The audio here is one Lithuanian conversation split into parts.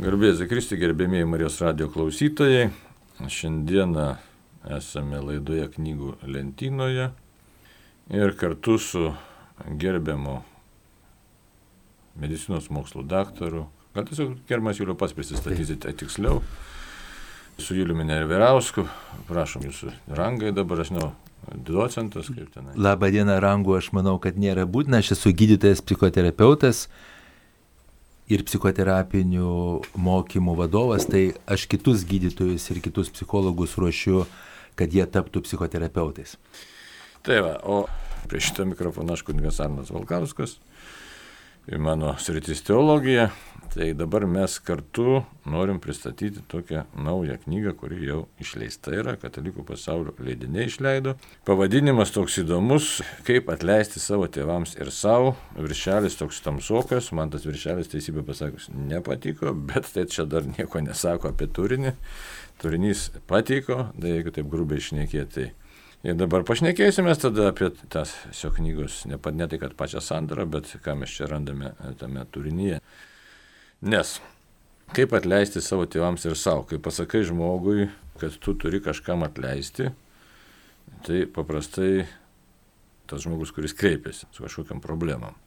Garbėsiu Kristi, gerbėmėjai Marijos radio klausytojai. Šiandieną esame laidoje knygų lentynoje ir kartu su gerbiamu medicinos mokslų daktaru, gal tiesiog gerbiamas Julio pats prisistatysite tiksliau, su Juliumi Nerverausku, prašom jūsų rangai dabar, aš žinau, docentas kaip tenai. Labą dieną, rangu, aš manau, kad nėra būtina, aš esu gydytojas, psichoterapeutas ir psichoterapinių mokymų vadovas, tai aš kitus gydytojus ir kitus psichologus ruošiu, kad jie taptų psichoterapeutais. Tai va, o prie šito mikrofono aš kunigas Arnas Valkauskas mano sritis teologija. Tai dabar mes kartu norim pristatyti tokią naują knygą, kuri jau išleista yra, Katalikų pasaulio leidiniai išleido. Pavadinimas toks įdomus, kaip atleisti savo tėvams ir savo. Viršelis toks tamsokas, man tas viršelis teisybė pasakius nepatiko, bet tai čia dar nieko nesako apie turinį. Turinys patiko, tai jeigu taip grubiai išnekėti, tai Ir dabar pašnekėsime tada apie tas šio knygos, ne, ne tai, kad pačią sandarą, bet ką mes čia randame tame turinyje. Nes kaip atleisti savo tėvams ir savo, kai pasakai žmogui, kad tu turi kažkam atleisti, tai paprastai tas žmogus, kuris kreipiasi su kažkokiam problemam.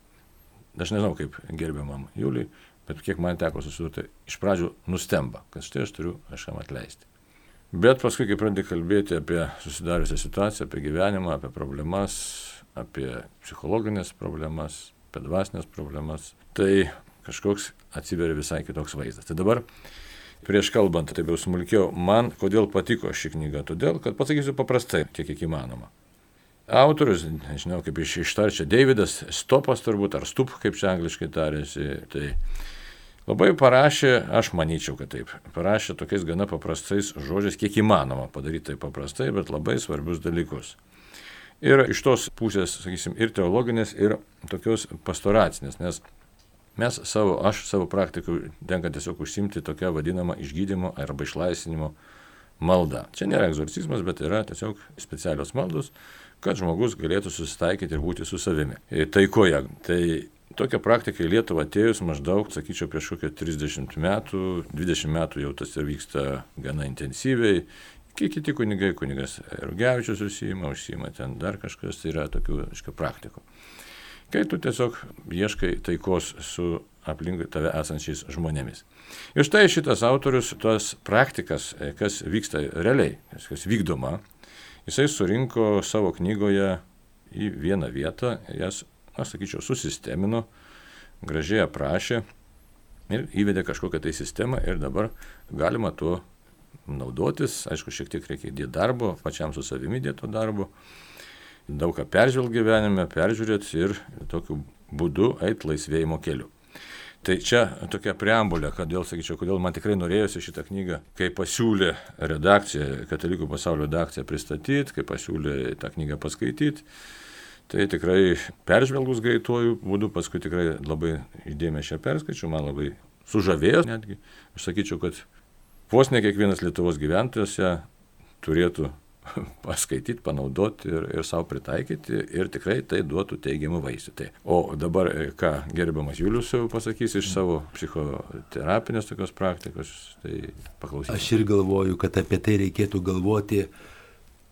Aš nežinau, kaip gerbiamam Juliui, bet kiek man teko susidurti, iš pradžių nustemba, kad štai aš turiu kažkam atleisti. Bet paskui, kai pradedi kalbėti apie susidariusią situaciją, apie gyvenimą, apie problemas, apie psichologinės problemas, apie dvasinės problemas, tai kažkoks atsiveria visai kitoks vaizdas. Tai dabar, prieš kalbant, taip jau smulkiau, man kodėl patiko ši knyga? Todėl, kad pasakysiu paprastai, kiek kiek įmanoma. Autorius, nežinau kaip iš ištarčia, Davidas Stopas turbūt, ar Stup, kaip čia angliškai tarėsi, tai Labai parašė, aš manyčiau, kad taip, parašė tokiais gana paprastais žodžiais, kiek įmanoma padaryti tai paprastai, bet labai svarbius dalykus. Ir iš tos pusės, sakysim, ir teologinės, ir tokios pastoracinės, nes mes savo, aš savo praktikų tenka tiesiog užsimti tokią vadinamą išgydymo arba išlaisvinimo maldą. Čia nėra egzorcizmas, bet yra tiesiog specialios maldos, kad žmogus galėtų susitaikyti ir būti su savimi. Taikoje. Tai Tokia praktika į Lietuvą atėjus maždaug, sakyčiau, prieš kokią 30 metų, 20 metų jau tas ir vyksta gana intensyviai. Kiti kunigai, kunigas Rugevičius užsijima, užsijima ten dar kažkas, tai yra tokių, aiškiai, praktikų. Kai tu tiesiog ieškai taikos su aplinkui tave esančiais žmonėmis. Ir štai šitas autorius tos praktikas, kas vyksta realiai, kas vykdoma, jisai surinko savo knygoje į vieną vietą, jas aš sakyčiau, susistemino, gražiai aprašė ir įvedė kažkokią tai sistemą ir dabar galima tuo naudotis, aišku, šiek tiek reikia įdėti darbo, pačiam su savimi įdėto darbo, daug ką peržvelg gyvenime, peržiūrėti ir tokiu būdu eiti laisvėjimo keliu. Tai čia tokia preambulė, kodėl, sakyčiau, kodėl man tikrai norėjosi šitą knygą, kai pasiūlė redakcija, Katalikų pasaulio redakcija pristatyti, kai pasiūlė tą knygą paskaityti Tai tikrai peržvelgus greituoju būdu, paskui tikrai labai įdėmė šią perskaičiu, man labai sužavėjo netgi. Aš sakyčiau, kad vos ne kiekvienas Lietuvos gyventojas turėtų paskaityti, panaudoti ir, ir savo pritaikyti ir tikrai tai duotų teigiamų vaisių. Tai. O dabar, e, ką gerbiamas Julius jau pasakys iš savo psichoterapinės tokios praktikos, tai paklausykime. Aš ir galvoju, kad apie tai reikėtų galvoti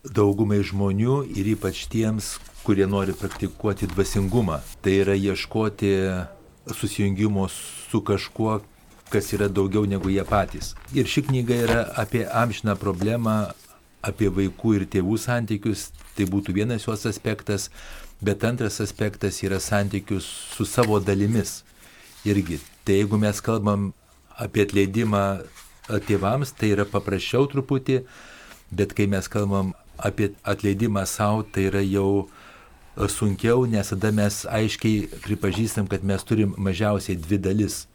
daugumai žmonių ir ypač tiems, kurie nori praktikuoti dvasingumą. Tai yra ieškoti susijungimo su kažkuo, kas yra daugiau negu jie patys. Ir ši knyga yra apie amžiną problemą, apie vaikų ir tėvų santykius. Tai būtų vienas jos aspektas, bet antras aspektas yra santykius su savo dalimis. Irgi. Tai jeigu mes kalbam apie atleidimą tėvams, tai yra paprasčiau truputį, bet kai mes kalbam apie atleidimą savo, tai yra jau sunkiau, nes tada mes aiškiai pripažįstam, kad mes turim mažiausiai dvi dalis.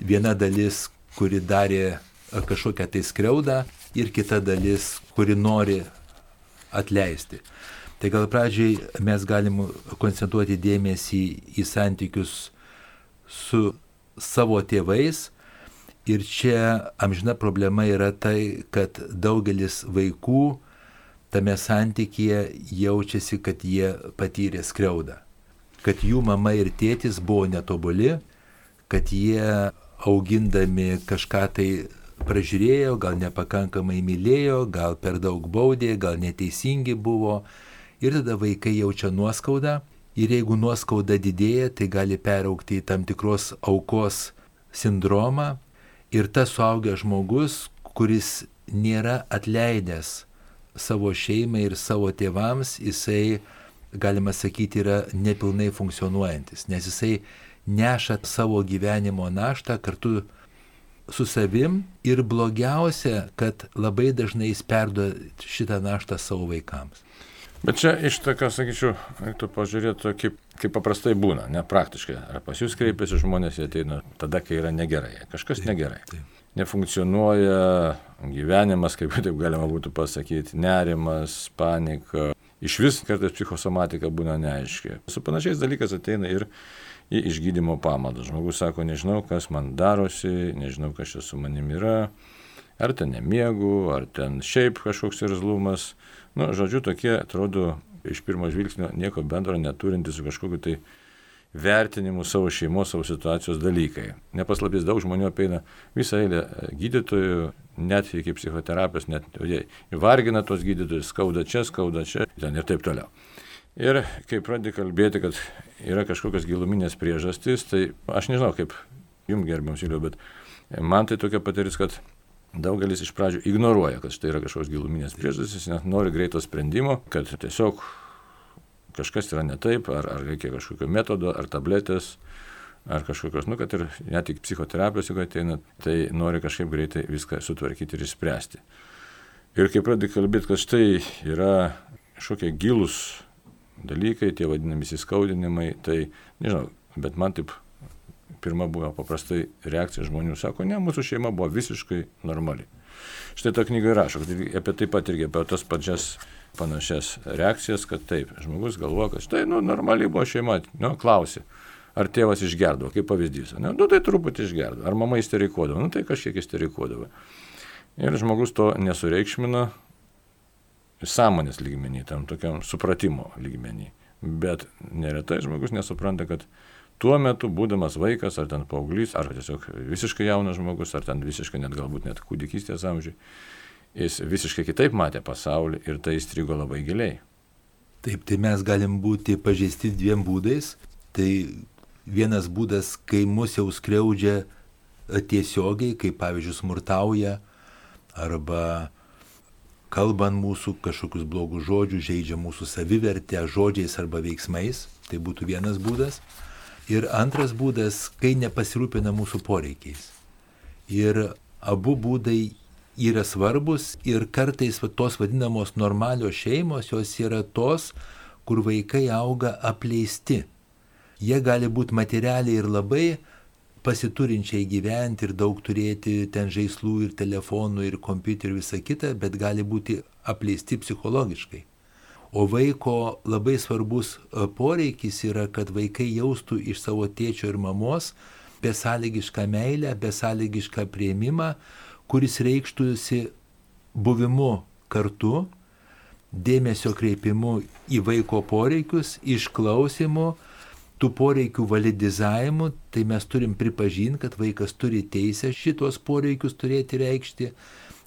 Viena dalis, kuri darė kažkokią tai skriaudą ir kita dalis, kuri nori atleisti. Tai gal pradžiai mes galim koncentruoti dėmesį į santykius su savo tėvais. Ir čia amžina problema yra tai, kad daugelis vaikų tame santykėje jaučiasi, kad jie patyrė skriaudą. Kad jų mama ir tėtis buvo netobuli, kad jie augindami kažką tai pražiūrėjo, gal nepakankamai mylėjo, gal per daug baudė, gal neteisingi buvo. Ir tada vaikai jaučia nuoskaudą. Ir jeigu nuoskauda didėja, tai gali peraukti į tam tikros aukos sindromą. Ir tas suaugęs žmogus, kuris nėra atleidęs savo šeimai ir savo tėvams, jisai, galima sakyti, yra nepilnai funkcionuojantis, nes jisai neša savo gyvenimo naštą kartu su savim ir blogiausia, kad labai dažnai jis perduoda šitą naštą savo vaikams. Bet čia iš tokio, sakyčiau, reiktų pažiūrėti, kaip, kaip paprastai būna, ne praktiškai. Ar pas jūs kreipiasi žmonės, jie ateina tada, kai yra negerai. Kažkas taip, negerai. Taip. Nefunkcionuoja gyvenimas, kaip taip galima būtų pasakyti, nerimas, panika. Iš vis kartais psichosomatika būna neaiški. Su panašiais dalykais ateina ir į išgydymo pamadą. Žmogus sako, nežinau, kas man darosi, nežinau, kas čia su manim yra, ar ten nemiegu, ar ten šiaip kažkoks irzlumas. Nu, žodžiu, tokie atrodo iš pirmo žvilgsnio nieko bendro neturintys su kažkokiu tai vertinimu savo šeimos, savo situacijos dalykai. Nepaslapys daug žmonių apeina visą eilę gydytojų, net iki psichoterapijos, net jie įvargina tos gydytojus, skauda čia, skauda čia, ir taip toliau. Ir kai pradedi kalbėti, kad yra kažkokios giluminės priežastys, tai aš nežinau, kaip jums gerbiam Siliu, bet man tai tokia patirtis, kad daugelis iš pradžių ignoruoja, kad štai yra kažkokios giluminės priežastys, net nori greito sprendimo, kad tiesiog kažkas yra ne taip, ar, ar reikia kažkokio metodo, ar tabletės, ar kažkokios, nu, kad ir net tik psichoterapijos, jeigu ateina, tai nori kažkaip greitai viską sutvarkyti ir išspręsti. Ir kai pradedi kalbėti, kad štai yra kažkokie gilus dalykai, tie vadinami įskaudinimai, tai nežinau, bet man taip pirma buvo paprastai reakcija žmonių, sako, ne, mūsų šeima buvo visiškai normali. Štai ta knyga rašo, kad apie taip pat irgi apie tas pačias panašias reakcijas, kad taip, žmogus galvoja, kad štai, nu, normaliai buvo šeima, nu, klausi, ar tėvas išgerdavo, kaip pavyzdys, ne, nu, tai truputį išgerdavo, ar mama isterikuodavo, nu, tai kažkiek isterikuodavo. Ir žmogus to nesureikšmina, sąmonės lygmenį, tam tokiam supratimo lygmenį. Bet neretai žmogus nesupranta, kad tuo metu, būdamas vaikas, ar ten paauglys, ar tiesiog visiškai jaunas žmogus, ar ten visiškai net galbūt net kūdikystės amžiai, jis visiškai kitaip matė pasaulį ir tai įstrigo labai giliai. Taip, tai mes galim būti pažeisti dviem būdais. Tai vienas būdas, kai mus jau skriaudžia tiesiogiai, kaip pavyzdžiui smurtauja, arba kalbant mūsų kažkokius blogus žodžius, žaidžia mūsų savivertę žodžiais arba veiksmais. Tai būtų vienas būdas. Ir antras būdas, kai nepasirūpina mūsų poreikiais. Ir abu būdai yra svarbus ir kartais tos vadinamos normalios šeimos, jos yra tos, kur vaikai auga apleisti. Jie gali būti materialiai ir labai pasiturinčiai gyventi ir daug turėti ten žaislų ir telefonų ir kompiuterių ir visa kita, bet gali būti apleisti psichologiškai. O vaiko labai svarbus e, poreikis yra, kad vaikai jaustų iš savo tėčio ir mamos besąlygišką meilę, besąlygišką prieimimą, kuris reikštųsi buvimu kartu, dėmesio kreipimu į vaiko poreikius, išklausimu, tų poreikių validizavimu, tai mes turim pripažinti, kad vaikas turi teisę šitos poreikius turėti reikšti.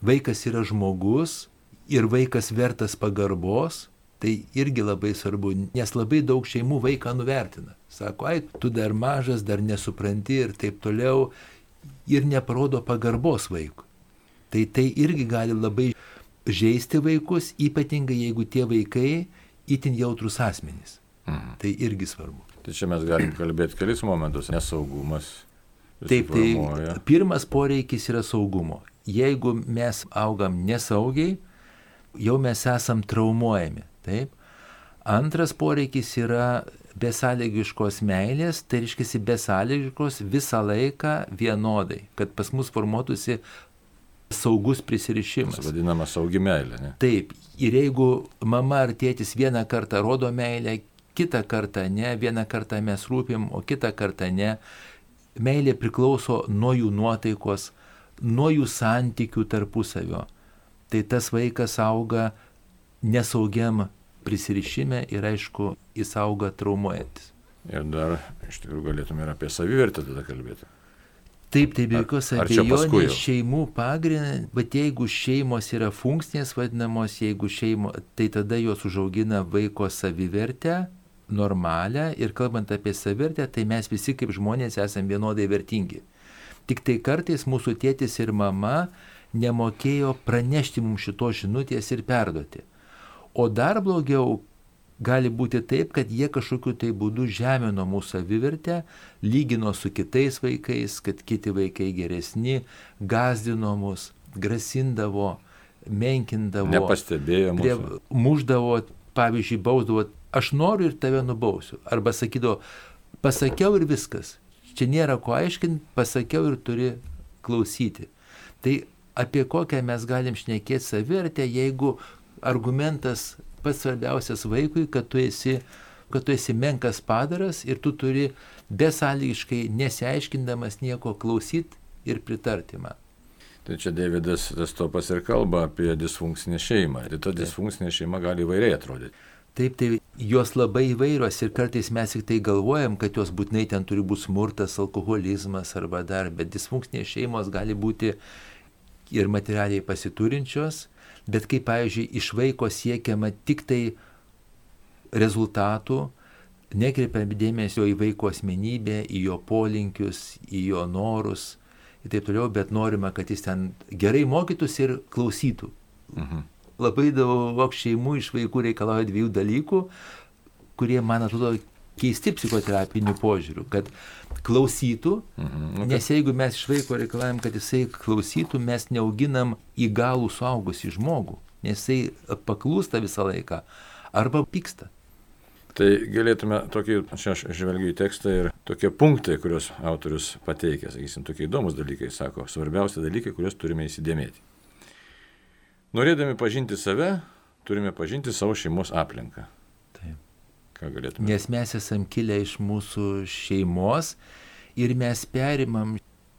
Vaikas yra žmogus ir vaikas vertas pagarbos, tai irgi labai svarbu, nes labai daug šeimų vaiką nuvertina. Sako, ai, tu dar mažas, dar nesupranti ir taip toliau, ir neparodo pagarbos vaikui. Tai tai irgi gali labai žaisti vaikus, ypatingai jeigu tie vaikai itin jautrus asmenys. Mhm. Tai irgi svarbu. Tai čia mes galim kalbėti kelis momentus. Nesaugumas. Taip, tai pirmas poreikis yra saugumo. Jeigu mes augam nesaugiai, jau mes esam traumuojami. Taip. Antras poreikis yra besąlygiškos meilės, tai reiškia besąlygiškos visą laiką vienodai, kad pas mus formuotųsi saugus prisirišimas. Tas vadinama saugi meilė. Ne? Taip, ir jeigu mama ar tėtis vieną kartą rodo meilę, kitą kartą ne, vieną kartą mes rūpim, o kitą kartą ne. Meilė priklauso nuo jų nuotaikos, nuo jų santykių tarpusavio. Tai tas vaikas auga nesaugiam prisirišime ir aišku, jis auga traumuojantis. Ir dar iš tikrųjų galėtume ir apie savivertę tada kalbėti. Taip, tai be jokios abejonės šeimų pagrindas, bet jeigu šeimos yra funkcinės vadinamos, jeigu šeimo, tai tada jos užaugina vaiko savivertę, normalią ir kalbant apie savivertę, tai mes visi kaip žmonės esame vienodai vertingi. Tik tai kartais mūsų tėtis ir mama nemokėjo pranešti mums šitos žinutės ir perduoti. O dar blogiau, gali būti taip, kad jie kažkokiu tai būdu žemino mūsų savivertę, lygino su kitais vaikais, kad kiti vaikai geresni, gazdino mus, grasindavo, menkindavo. Nepastebėjo muždavo, pavyzdžiui, bausdavo, aš noriu ir tave nubausiu. Arba sakydavo, pasakiau ir viskas. Čia nėra ko aiškinti, pasakiau ir turi klausyti. Tai apie kokią mes galim šnekėti savivertę, jeigu argumentas pats svarbiausias vaikui, kad tu esi, kad tu esi menkas padaras ir tu turi besąlygiškai nesiaiškindamas nieko klausyti ir pritarti man. Tai čia Davidas Destopas ir kalba apie disfunkcinę šeimą. Ir ta disfunkcinė šeima gali įvairiai atrodyti. Taip, tai jos labai įvairios ir kartais mes tik tai galvojam, kad jos būtinai ten turi būti smurtas, alkoholizmas arba dar, bet disfunkcinės šeimos gali būti ir materialiai pasiturinčios, bet kai, pavyzdžiui, iš vaiko siekiama tik tai rezultatų, nekreipiam dėmesio į vaiko asmenybę, į jo polinkius, į jo norus ir taip toliau, bet norima, kad jis ten gerai mokytųsi ir klausytų. Mhm. Labai daug šeimų iš vaikų reikalauja dviejų dalykų, kurie, man atrodo, keisti psichoterapinių požiūrių, kad klausytų, mhm, okay. nes jeigu mes iš vaiko reikalavim, kad jisai klausytų, mes neauginam įgalų suaugusį žmogų, nes jisai paklūsta visą laiką arba pyksta. Tai galėtume tokį, čia aš žvelgiu į tekstą ir tokie punktai, kuriuos autorius pateikė, sakysim, tokie įdomus dalykai, sako, svarbiausia dalykai, kuriuos turime įsidėmėti. Norėdami pažinti save, turime pažinti savo šeimos aplinką. Ką galėtume? Nes mes esam kilę iš mūsų šeimos ir mes perimam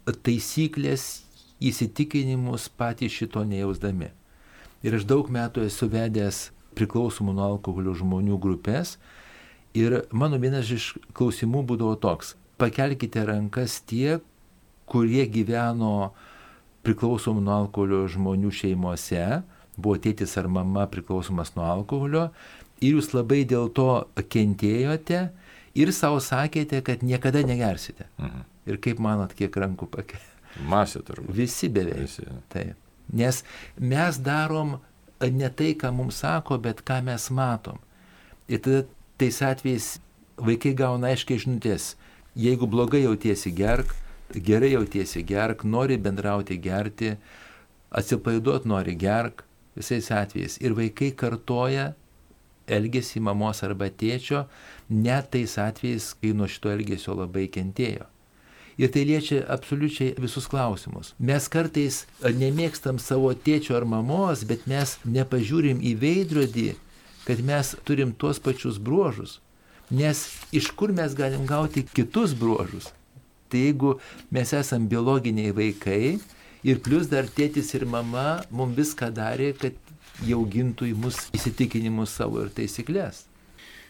taisyklės, įsitikinimus patys šito nejausdami. Ir aš daug metų esu vedęs priklausomų nuo alkoholio žmonių grupės ir mano vienas iš klausimų būdavo toks. Pakelkite rankas tie, kurie gyveno priklausomų nuo alkoholio žmonių šeimose, buvo tėtis ar mama priklausomas nuo alkoholio ir jūs labai dėl to kentėjote ir savo sakėte, kad niekada negersite. Mhm. Ir kaip manot, kiek rankų pakė? Masė turbūt. Visi beveik. Visi. Taip. Nes mes darom ne tai, ką mums sako, bet ką mes matom. Ir tada tais atvejais vaikai gauna aiškiai žinutės. Jeigu blogai jautiesi gerk, gerai jautiesi gerk, nori bendrauti gerti, atsipaiduot nori gerk, visais atvejais. Ir vaikai kartoja elgesį mamos arba tėčio, net tais atvejais, kai nuo šito elgesio labai kentėjo. Ir tai liečia absoliučiai visus klausimus. Mes kartais nemėgstam savo tėčio ar mamos, bet mes nepažiūrim į veidrodį, kad mes turim tuos pačius bruožus. Nes iš kur mes galim gauti kitus bruožus? Tai jeigu mes esam biologiniai vaikai ir plus dar tėtis ir mama mums viską darė, kad jau gintų į mus įsitikinimus savo ir taisyklės.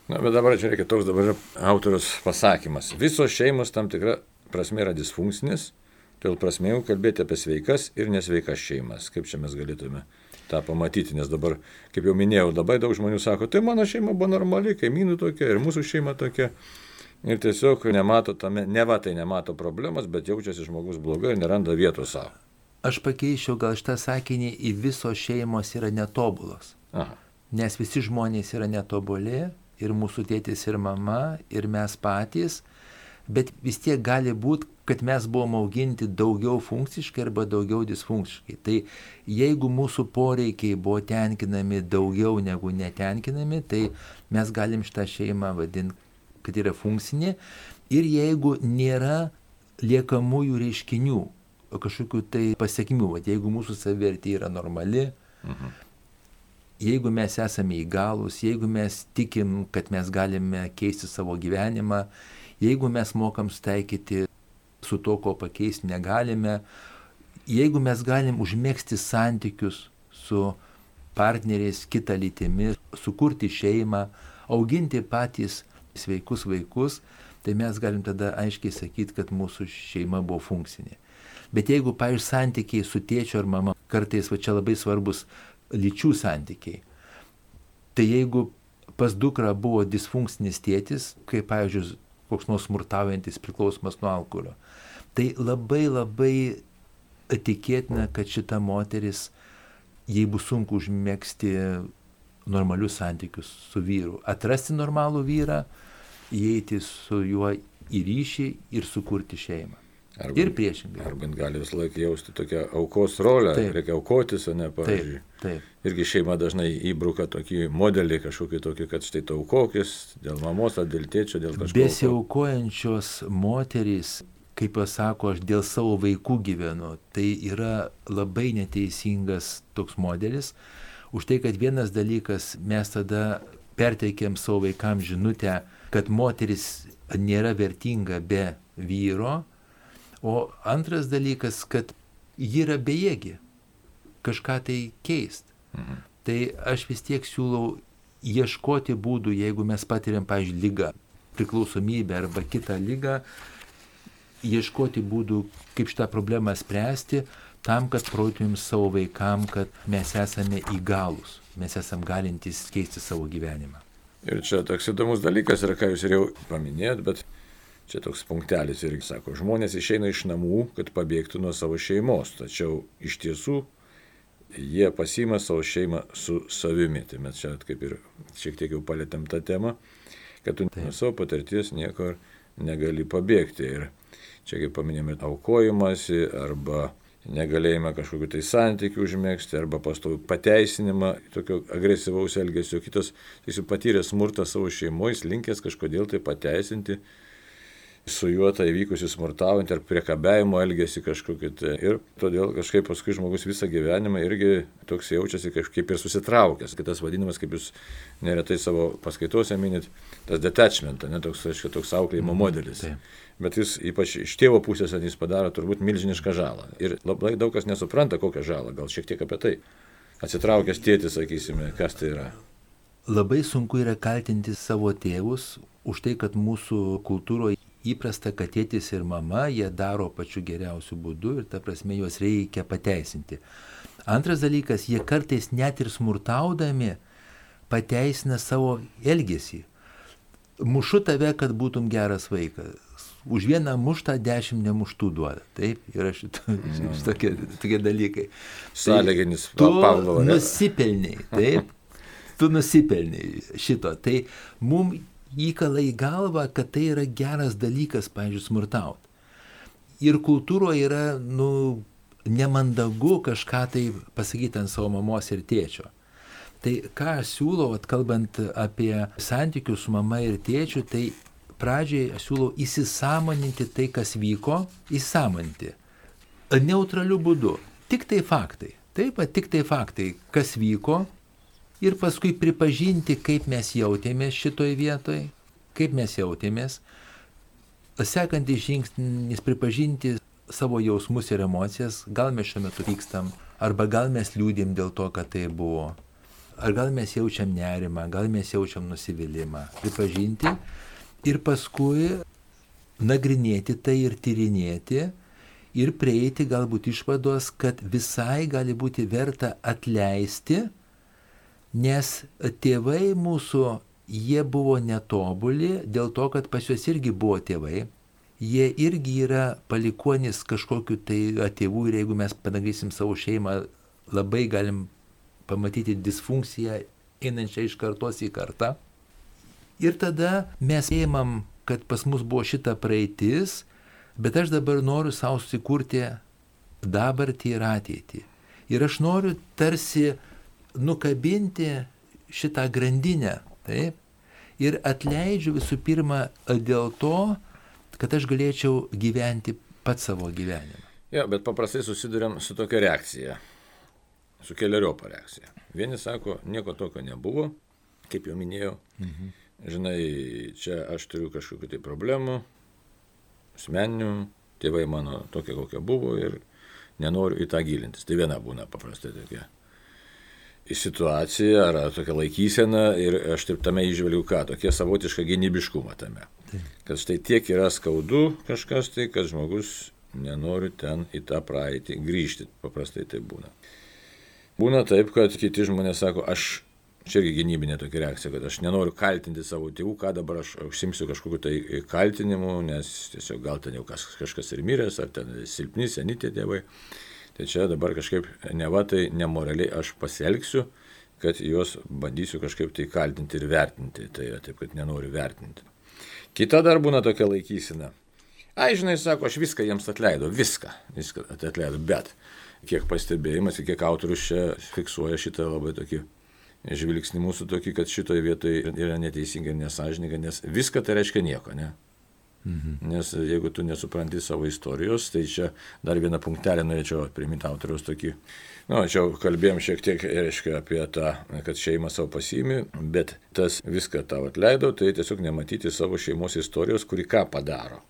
Na, bet dabar čia reikia toks dabar autorius pasakymas. Visos šeimos tam tikra prasme yra disfunkcinės, todėl prasme jau kalbėti apie sveikas ir nesveikas šeimas. Kaip čia mes galėtume tą pamatyti, nes dabar, kaip jau minėjau, labai daug žmonių sako, tai mano šeima buvo normali, kaimynų tokia ir mūsų šeima tokia. Ir tiesiog nemato tame, ne va tai nemato problemas, bet jaučiasi žmogus blogai ir neranda vietos savo aš pakeičiau gal šitą sakinį į visos šeimos yra netobulos. Aha. Nes visi žmonės yra netobuli ir mūsų tėtis ir mama ir mes patys, bet vis tiek gali būti, kad mes buvom auginti daugiau funkciškai arba daugiau disfunkciškai. Tai jeigu mūsų poreikiai buvo tenkinami daugiau negu netenkinami, tai mes galim šitą šeimą vadinti, kad yra funkcinė. Ir jeigu nėra liekamųjų reiškinių, kažkokių tai pasiekmių. Vat jeigu mūsų savivertė yra normali, mhm. jeigu mes esame įgalus, jeigu mes tikim, kad mes galime keisti savo gyvenimą, jeigu mes mokam staikyti su to, ko pakeisti negalime, jeigu mes galim užmėgsti santykius su partneriais, kita lytimi, sukurti šeimą, auginti patys sveikus vaikus, tai mes galim tada aiškiai sakyti, kad mūsų šeima buvo funkcinė. Bet jeigu, pavyzdžiui, santykiai su tėčiu ar mama, kartais va čia labai svarbus lyčių santykiai. Tai jeigu pas dukrą buvo disfunkcinis tėtis, kaip, pavyzdžiui, koks nors smurtaujantis priklausomas nuo alkoholio, tai labai labai tikėtina, kad šita moteris, jai bus sunku užmėgsti normalius santykius su vyru. Atrasti normalų vyrą, įeiti su juo į ryšį ir sukurti šeimą. Arba, ir priešingai. Arba gali visą laiką jausti tokią aukos rolę, taip. reikia aukotis, o ne, pavyzdžiui. Taip, taip. Irgi šeima dažnai įbruka tokį modelį, kažkokį tokį, kad štai tu aukokis dėl mamos ar dėl tėčio, dėl kažko. Besiaukojančios moterys, kaip pasako, aš dėl savo vaikų gyvenu, tai yra labai neteisingas toks modelis. Už tai, kad vienas dalykas mes tada perteikėm savo vaikams žinutę, kad moteris nėra vertinga be vyro, O antras dalykas, kad ji yra bejėgi kažką tai keist. Mhm. Tai aš vis tiek siūlau ieškoti būdų, jeigu mes patiriam, pažiūrėjau, lygą, priklausomybę arba kitą lygą, ieškoti būdų, kaip šitą problemą spręsti, tam, kad parodytumėm savo vaikam, kad mes esame įgalus, mes esame galintys keisti savo gyvenimą. Ir čia toks įdomus dalykas yra, ką jūs ir jau paminėjot, bet Čia toks punktelis irgi sako, žmonės išeina iš namų, kad pabėgtų nuo savo šeimos, tačiau iš tiesų jie pasima savo šeimą su savimi. Tai mes čia kaip ir šiek tiek jau palėtėm tą temą, kad tu nuo savo patirties niekur negali pabėgti. Ir čia kaip paminėjome, aukojimąsi arba negalėjimą kažkokiu tai santykiu užmėgsti arba pastovų pateisinimą tokio agresyvaus elgesio. Kitas, jis patyrė smurtą savo šeimoje, linkęs kažkodėl tai pateisinti su juo tą įvykusi smurtaujant ar priekabiavimo elgesį kažkokį. Tai. Ir todėl kažkaip paskui žmogus visą gyvenimą irgi toks jaučiasi kažkaip ir susitraukęs. Kitas vadinamas, kaip jūs neretai savo paskaitose minit, tas detachment, ne toks, aiškiai, toks auklėjimo mhm, modelis. Taip. Bet jis ypač iš tėvo pusės jis padaro turbūt milžinišką žalą. Ir labai daug kas nesupranta, kokią žalą. Gal šiek tiek apie tai. Atsitraukęs tėtis, sakysime, kas tai yra. Labai sunku yra kaltinti savo tėvus už tai, kad mūsų kultūroje įprasta, kad tėtis ir mama jie daro pačiu geriausiu būdu ir ta prasme juos reikia pateisinti. Antras dalykas, jie kartais net ir smurtaudami pateisina savo elgesį. Mušu tave, kad būtum geras vaikas. Už vieną muštą dešimt nemuštų duoda. Taip, yra šito, no. šitokie, tokie dalykai. Sąlyginis tai, Pavlovo. Nusipelniai, taip. tu nusipelniai šito. Tai mums įkala į galvą, kad tai yra geras dalykas, pavyzdžiui, smurtauti. Ir kultūroje yra, nu, nemandagu kažką tai pasakyti ant savo mamos ir tėčio. Tai ką aš siūlau, atkalbant apie santykius su mama ir tėčiu, tai pradžiai aš siūlau įsisamoninti tai, kas vyko, įsamoninti. Neutraliu būdu. Tik tai faktai. Taip, tik tai faktai, kas vyko, ir paskui pripažinti, kaip mes jautėmės šitoj vietoj, kaip mes jautėmės. Sekantis žingsnis pripažinti savo jausmus ir emocijas, gal mes šiuo metu pykstam, arba gal mes liūdėm dėl to, kad tai buvo, ar gal mes jaučiam nerimą, gal mes jaučiam nusivylimą. Pripažinti ir paskui nagrinėti tai ir tyrinėti ir prieiti galbūt išvados, kad visai gali būti verta atleisti Nes tėvai mūsų, jie buvo netobuli dėl to, kad pas juos irgi buvo tėvai. Jie irgi yra palikonis kažkokiu tai tėvų ir jeigu mes panagrysim savo šeimą, labai galim pamatyti disfunkciją einančią iš kartos į kartą. Ir tada mes ėmam, kad pas mus buvo šita praeitis, bet aš dabar noriu savo susikurti dabartį ir ateitį. Ir aš noriu tarsi nukabinti šitą grandinę, taip, ir atleidžiu visų pirma dėl to, kad aš galėčiau gyventi pat savo gyvenimą. Jo, bet paprastai susidurėm su tokia reakcija, su keliariopą reakcija. Vieni sako, nieko tokio nebuvo, kaip jau minėjau, mhm. Žinai, čia aš turiu kažkokiu tai problemų, asmeninių, tėvai mano tokie kokie buvo ir nenoriu į tą gilintis. Tai viena būna paprastai tokia situacija ar tokia laikysena ir aš taip tame išvelgiu ką, tokia savotiška gynybiškumą tame. Kad štai tiek yra skaudu kažkas tai, kad žmogus nenoriu ten į tą praeitį grįžti. Paprastai tai būna. Būna taip, kad kiti žmonės sako, aš čia irgi gynybinė tokia reakcija, kad aš nenoriu kaltinti savo tėvų, ką dabar aš užsimsiu kažkokiu tai kaltinimu, nes tiesiog gal ten jau kas, kažkas ir miręs, ar ten silpni, seni tie tėvai. Tai čia dabar kažkaip neva tai nemoraliai aš pasielgsiu, kad juos bandysiu kažkaip tai kaltinti ir vertinti. Tai yra taip, kad nenoriu vertinti. Kita dar būna tokia laikysena. Ai, žinai, sako, aš viską jiems atleidau, viską, viską atleidau, bet kiek pastebėjimas kiek autorius čia fiksuoja šitą labai tokį žvilgsnį mūsų tokį, kad šitoje vietoje yra neteisinga ir nesažininga, nes viską tai reiškia nieko, ne? Mhm. Nes jeigu tu nesupranti savo istorijos, tai čia dar vieną punktelę norėčiau priminti autoriaus tokį. Na, nu, čia kalbėjom šiek tiek, reiškia, apie tą, kad šeima savo pasiimi, bet tas viską tau atleido, tai tiesiog nematyti savo šeimos istorijos, kuri ką padaro.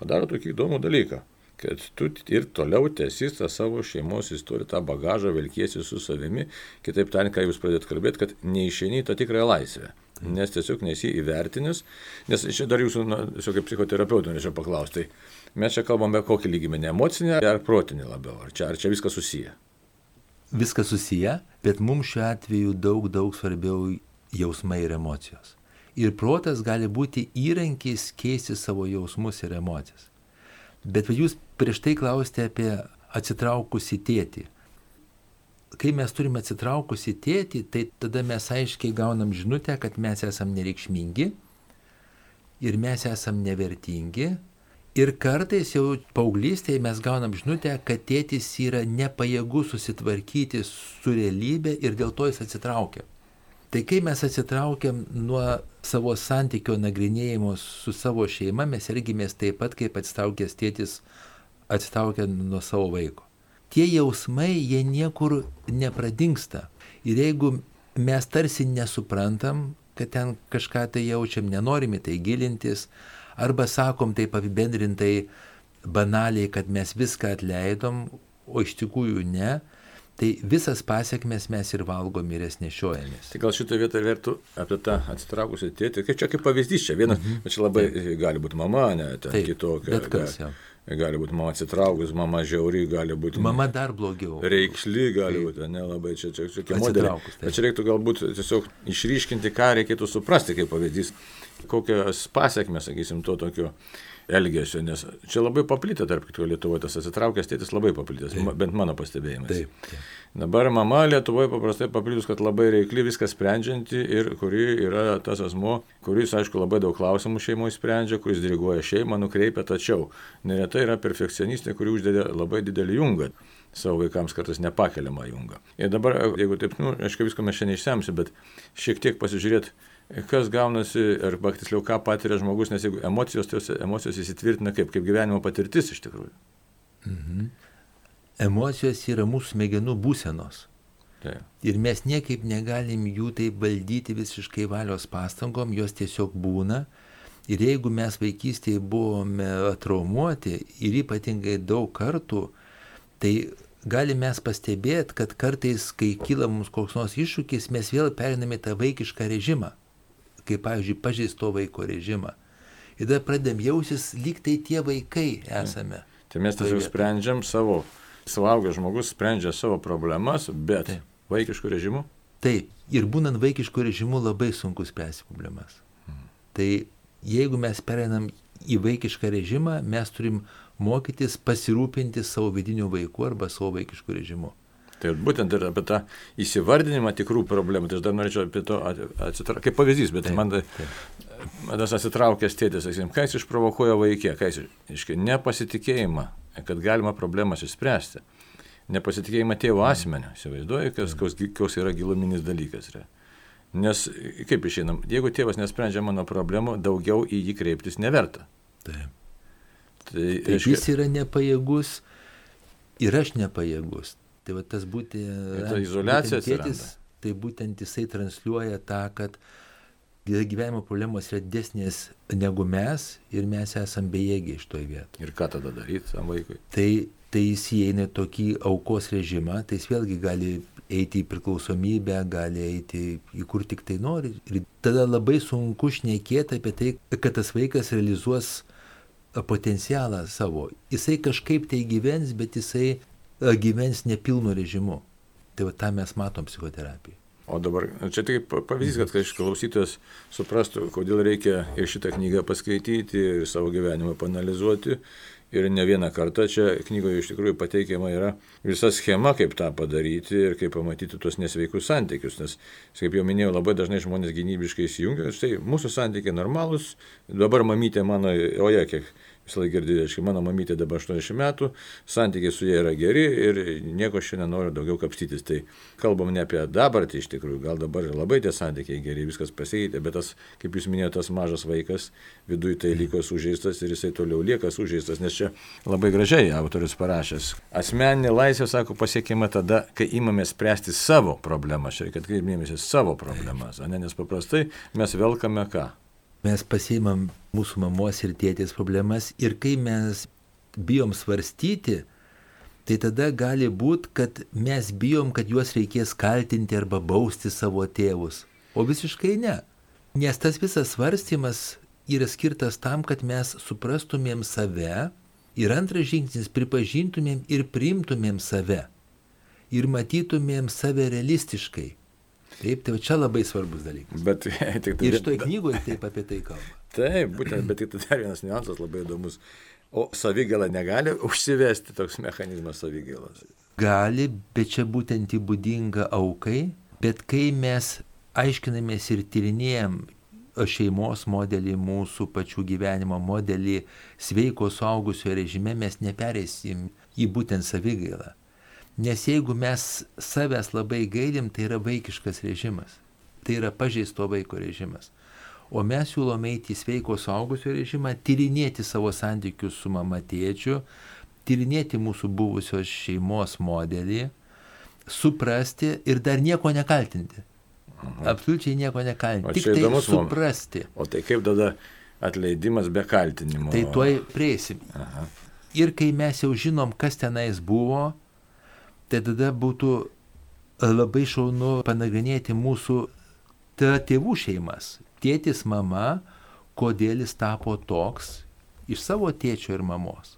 Padaro tokį įdomų dalyką kad tu ir toliau tęsi tą savo šeimos istoriją, tą bagažą velkiesi su savimi, kitaip tariant, ką jūs pradėt kalbėti, kad neišeini tą tikrąją laisvę. Nes tiesiog nesi įvertinis, nes čia dar jūsų, na, tiesiog kaip psichoterapeutų norėčiau paklausti, tai mes čia kalbame kokį lygmenį, emocinį ar protinį labiau, ar čia, ar čia viskas susiję? Viskas susiję, bet mums šiuo atveju daug, daug svarbiau jausmai ir emocijos. Ir protas gali būti įrankis keisti savo jausmus ir emocijas. Bet jūs prieš tai klausėte apie atsitraukusį tėtį. Kai mes turime atsitraukusį tėtį, tai tada mes aiškiai gaunam žinutę, kad mes esam nereikšmingi ir mes esam nevertingi. Ir kartais jau paauglystėje mes gaunam žinutę, kad tėtis yra nepajėgus susitvarkyti su realybė ir dėl to jis atsitraukia. Tai kai mes atsitraukiam nuo savo santykio nagrinėjimo su savo šeima, mes elgimės taip pat, kaip atsitraukęs tėtis atsitraukia nuo savo vaiko. Tie jausmai, jie niekur nepradingsta. Ir jeigu mes tarsi nesuprantam, kad ten kažką tai jaučiam, nenorime tai gilintis, arba sakom taip apibendrintai banaliai, kad mes viską atleidom, o iš tikrųjų ne, Tai visas pasiekmes mes ir valgom ir jas nešiojamės. Tai gal šitą vietą vertų apie tą atsitraukusią tėtį, kaip čia kaip pavyzdys, čia vienas, mm -hmm. čia labai Taip. gali būti mama, ne, ten Taip, kitokia. Bet kas jau. Gali būti mama atsitraukus, mama žiauri, gali būti. Mama dar blogiau. Reikšli gali būti, ne labai čia, čia tokie modeliai. Bet čia reiktų galbūt tiesiog išryškinti, ką reikėtų suprasti kaip pavyzdys, kokias pasiekmes, sakysim, to tokio elgesio, nes čia labai paplitę, tarp kitko Lietuvoje tas atsitraukęs tėtis labai paplitęs, taip. bent mano pastebėjimas. Taip, taip. Dabar mama Lietuvoje paprastai paplitus, kad labai reikli viską sprendžianti ir kuri yra tas asmo, kuris, aišku, labai daug klausimų šeimoje sprendžia, kuris diriguoja šeimą, nukreipia, tačiau neretai yra perfekcionistai, kuri uždeda labai didelį jungą savo vaikams kartais nepakeliamą jungą. Ir dabar, jeigu taip, nu, aišku, visko mes šiandien išsemsi, bet šiek tiek pasižiūrėti kas gaunasi, arba tiksliau, ką patiria žmogus, nes jeigu emocijos, tai emocijos įsitvirtina kaip, kaip gyvenimo patirtis iš tikrųjų. Mhm. Emocijos yra mūsų smegenų būsenos. Tai. Ir mes niekaip negalim jų taip valdyti visiškai valios pastangom, jos tiesiog būna. Ir jeigu mes vaikystėje buvome traumuoti ir ypatingai daug kartų, tai galime mes pastebėti, kad kartais, kai kyla mums koks nors iššūkis, mes vėl periname tą vaikišką režimą kaip, pavyzdžiui, pažeisto vaiko režimą. Ir tada pradėm jausis, lyg tai tie vaikai esame. Tai mes tiesiog sprendžiam savo, suaugęs žmogus sprendžia savo problemas, bet Taip. vaikiškų režimų? Taip, ir būnant vaikiškų režimų labai sunku spręsti problemas. Hmm. Tai jeigu mes pereinam į vaikišką režimą, mes turim mokytis pasirūpinti savo vidiniu vaiku arba savo vaikišku režimu. Tai būtent ir apie tą įsivardinimą tikrų problemų, tai aš dar norėčiau apie to atsitraukti, kaip pavyzdys, bet taip, man tai, tas atsitraukęs tėtis, sakysim, ką jis išprovokuoja vaikė, ką jis, iškai, nepasitikėjimą, kad galima problemas išspręsti, nepasitikėjimą tėvo asmenio, įsivaizduoju, kas, koks yra giluminis dalykas. Yra. Nes kaip išeinam, jeigu tėvas nesprendžia mano problemų, daugiau į jį kreiptis neverta. Taip. Tai, Taip reiškia, jis yra nepajėgus ir aš nepajėgus. Tai va tas būti... Ta izolacija tėtis, tai būtent jisai transliuoja tą, kad gyvenimo problemos yra desnės negu mes ir mes esame bejėgiai iš toje vietoje. Ir ką tada daryti tam vaikui? Tai, tai jis įeina tokį aukos režimą, tai jis vėlgi gali eiti į priklausomybę, gali eiti į kur tik tai nori. Ir tada labai sunku šnekėti apie tai, kad tas vaikas realizuos potencialą savo. Jisai kažkaip tai gyvens, bet jisai gyvens nepilnu režimu. Tai va tą mes matom psichoterapijoje. O dabar čia tik pavyzdys, kad klausytojas suprastų, kodėl reikia ir šitą knygą paskaityti, ir savo gyvenimą panalizuoti. Ir ne vieną kartą čia knygoje iš tikrųjų pateikiama yra visa schema, kaip tą padaryti ir kaip pamatyti tuos nesveikus santykius. Nes, kaip jau minėjau, labai dažnai žmonės gynybiškai įsijungia. Štai mūsų santykiai normalūs, dabar mamytė mano, oje, kiek visą laiką girdėjau, aiškiai, mano mamytė dabar 80 metų, santykiai su ja yra geri ir nieko šiandien noriu daugiau kapstytis. Tai kalbam ne apie dabartį iš tikrųjų, gal dabar labai tie santykiai geri, viskas pasikeitė, bet tas, kaip jūs minėjote, tas mažas vaikas viduje tai liko sužeistas ir jisai toliau lieka sužeistas, nes čia labai gražiai autorius parašęs. Asmeninė laisvė, sako, pasiekima tada, kai imame spręsti savo problemas, čia reikia atkreipdėmėsi savo problemas, ne, nes paprastai mes velkame ką? Mes pasiimam mūsų mamos ir tėtės problemas ir kai mes bijom svarstyti, tai tada gali būti, kad mes bijom, kad juos reikės kaltinti arba bausti savo tėvus. O visiškai ne. Nes tas visas svarstymas yra skirtas tam, kad mes suprastumėm save ir antras žingsnis pripažintumėm ir priimtumėm save. Ir matytumėm save realistiškai. Taip, tai čia labai svarbus dalykas. Bet tik tai. Ir šitoje knygoje taip apie tai kalba. Taip, būtent, bet tik tai dar vienas niuansas labai įdomus. O savigėla negali užsivesti toks mechanizmas savigėlos? Gali, bet čia būtent įbūdinga aukai. Bet kai mes aiškinamės ir tyrinėjom šeimos modelį, mūsų pačių gyvenimo modelį, sveiko suaugusio režime, mes nepereisim į būtent savigailą. Nes jeigu mes savęs labai gailim, tai yra vaikiškas režimas. Tai yra pažeisto vaiko režimas. O mes siūlome eiti į sveiko suaugusio režimą, tyrinėti savo santykius su mama tėčiu, tyrinėti mūsų buvusios šeimos modelį, suprasti ir dar nieko nekaltinti. Mhm. Absoliučiai nieko nekaltinti. Tik tai suprasti. O tai kaip tada atleidimas be kaltinimo? Tai tuoj prieisim. Aha. Ir kai mes jau žinom, kas tenais buvo, tai tada būtų e, labai šaunu panagrinėti mūsų tėvų šeimas. Tėtis, mama, kodėl jis tapo toks iš savo tėčio ir mamos.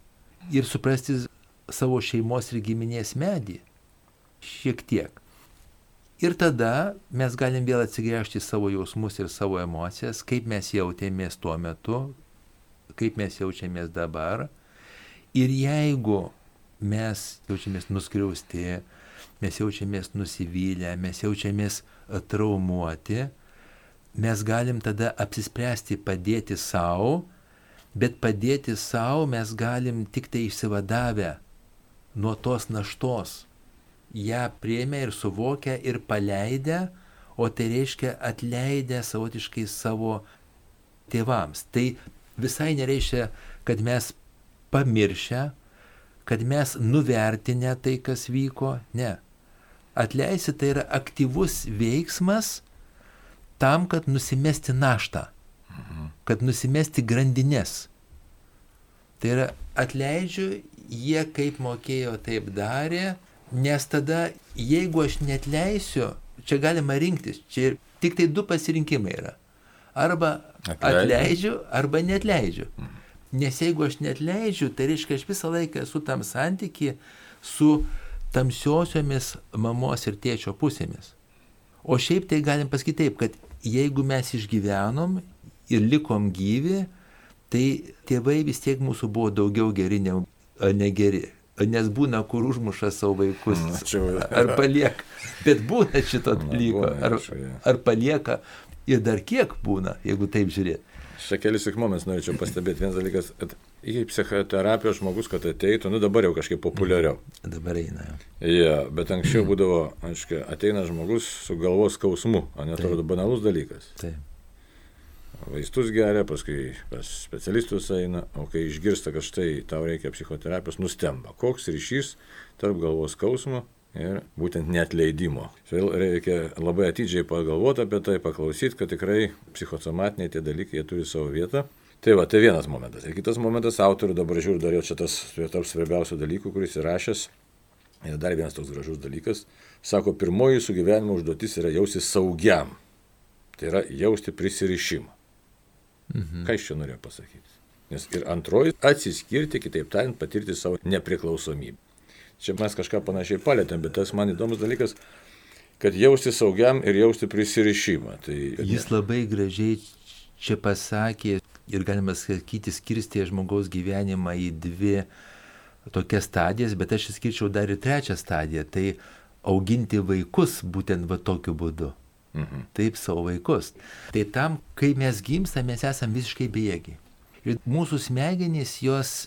Ir suprasti savo šeimos ir giminės medį. Šiek tiek. Ir tada mes galim vėl atsigręžti į savo jausmus ir savo emocijas, kaip mes jautėmės tuo metu, kaip mes jaučiamės dabar. Ir jeigu mes jaučiamės nuskriausti, mes jaučiamės nusivylę, mes jaučiamės e, traumuoti, mes galim tada apsispręsti padėti savo, bet padėti savo mes galim tik tai išsivadavę nuo tos naštos. Ja priemė ir suvokę ir paleidę, o tai reiškia atleidę savotiškai savo tėvams. Tai visai nereiškia, kad mes pamiršę kad mes nuvertinę tai, kas vyko, ne. Atleisti tai yra aktyvus veiksmas tam, kad nusimesti naštą, kad nusimesti grandinės. Tai yra atleidžiu, jie kaip mokėjo, taip darė, nes tada, jeigu aš netleisiu, čia galima rinktis, čia tik tai du pasirinkimai yra. Arba atleidžiu, arba netleidžiu. Mhm. Nes jeigu aš net leidžiu, tai reiškia, aš visą laiką esu tam santyki su tamsiosiomis mamos ir tėčio pusėmis. O šiaip tai galim pasakyti taip, kad jeigu mes išgyvenom ir likom gyvi, tai tėvai vis tiek mūsų buvo daugiau geri negu negeri. Nes būna, kur užmuša savo vaikus. Ar palieka. Bet būna šito dalyko. Ar, ar palieka. Ir dar kiek būna, jeigu taip žiūrėt. Čia kelis tik momentus norėčiau pastebėti. Vienas dalykas, kad į psichoterapijos žmogus, kad ateitų, nu dabar jau kažkaip populiariau. Dabar eina jau. Ja, bet anksčiau būdavo, aiškiai, ateina žmogus su galvos skausmu, o netrodo banalus dalykas. Taip. Vaistus geria, paskui pas specialistus eina, o kai išgirsta, kad štai tau reikia psichoterapijos, nustemba. Koks ryšys tarp galvos skausmo ir būtent netleidimo. Vėl reikia labai atidžiai pagalvoti apie tai, paklausyti, kad tikrai psichosomatiniai tie dalykai turi savo vietą. Tai va, tai vienas momentas. Ir kitas momentas, autorių dabar žiūriu, dar jau čia tas tarp svarbiausių dalykų, kuris įrašęs. Ir dar vienas toks gražus dalykas. Sako, pirmoji jūsų gyvenimo užduotis yra jausti saugiam. Tai yra jausti prisirišimą. Mhm. Ką iš čia norėjo pasakyti? Nes ir antroji - atsiskirti, kitaip tariant, patirti savo nepriklausomybę. Čia mes kažką panašiai palėtėm, bet tas man įdomus dalykas, kad jausti saugiam ir jausti prisirišimą. Tai, Jis labai gražiai čia pasakė ir galima sakyti skirstė žmogaus gyvenimą į dvi tokias stadijas, bet aš išskirčiau dar ir trečią stadiją. Tai auginti vaikus būtent va tokiu būdu. Mhm. Taip savo vaikus. Tai tam, kai mes gimstame, mes esame visiškai bejėgiai. Ir mūsų smegenys jos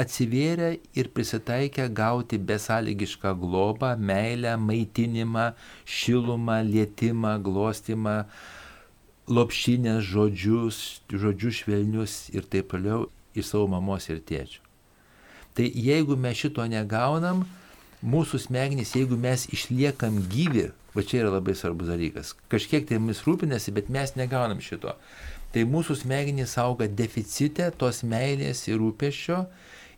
atsivėrė ir prisitaikė gauti besąlygišką globą, meilę, maitinimą, šilumą, lietimą, glostimą, lopšinės žodžius, žodžius švelnius ir taip toliau iš savo mamos ir tėčio. Tai jeigu mes šito negaunam, mūsų smegenys, jeigu mes išliekam gyvi, va čia yra labai svarbus dalykas, kažkiek tai mumis rūpinasi, bet mes negaunam šito. Tai mūsų smegenys auga deficite tos meilės ir rūpešio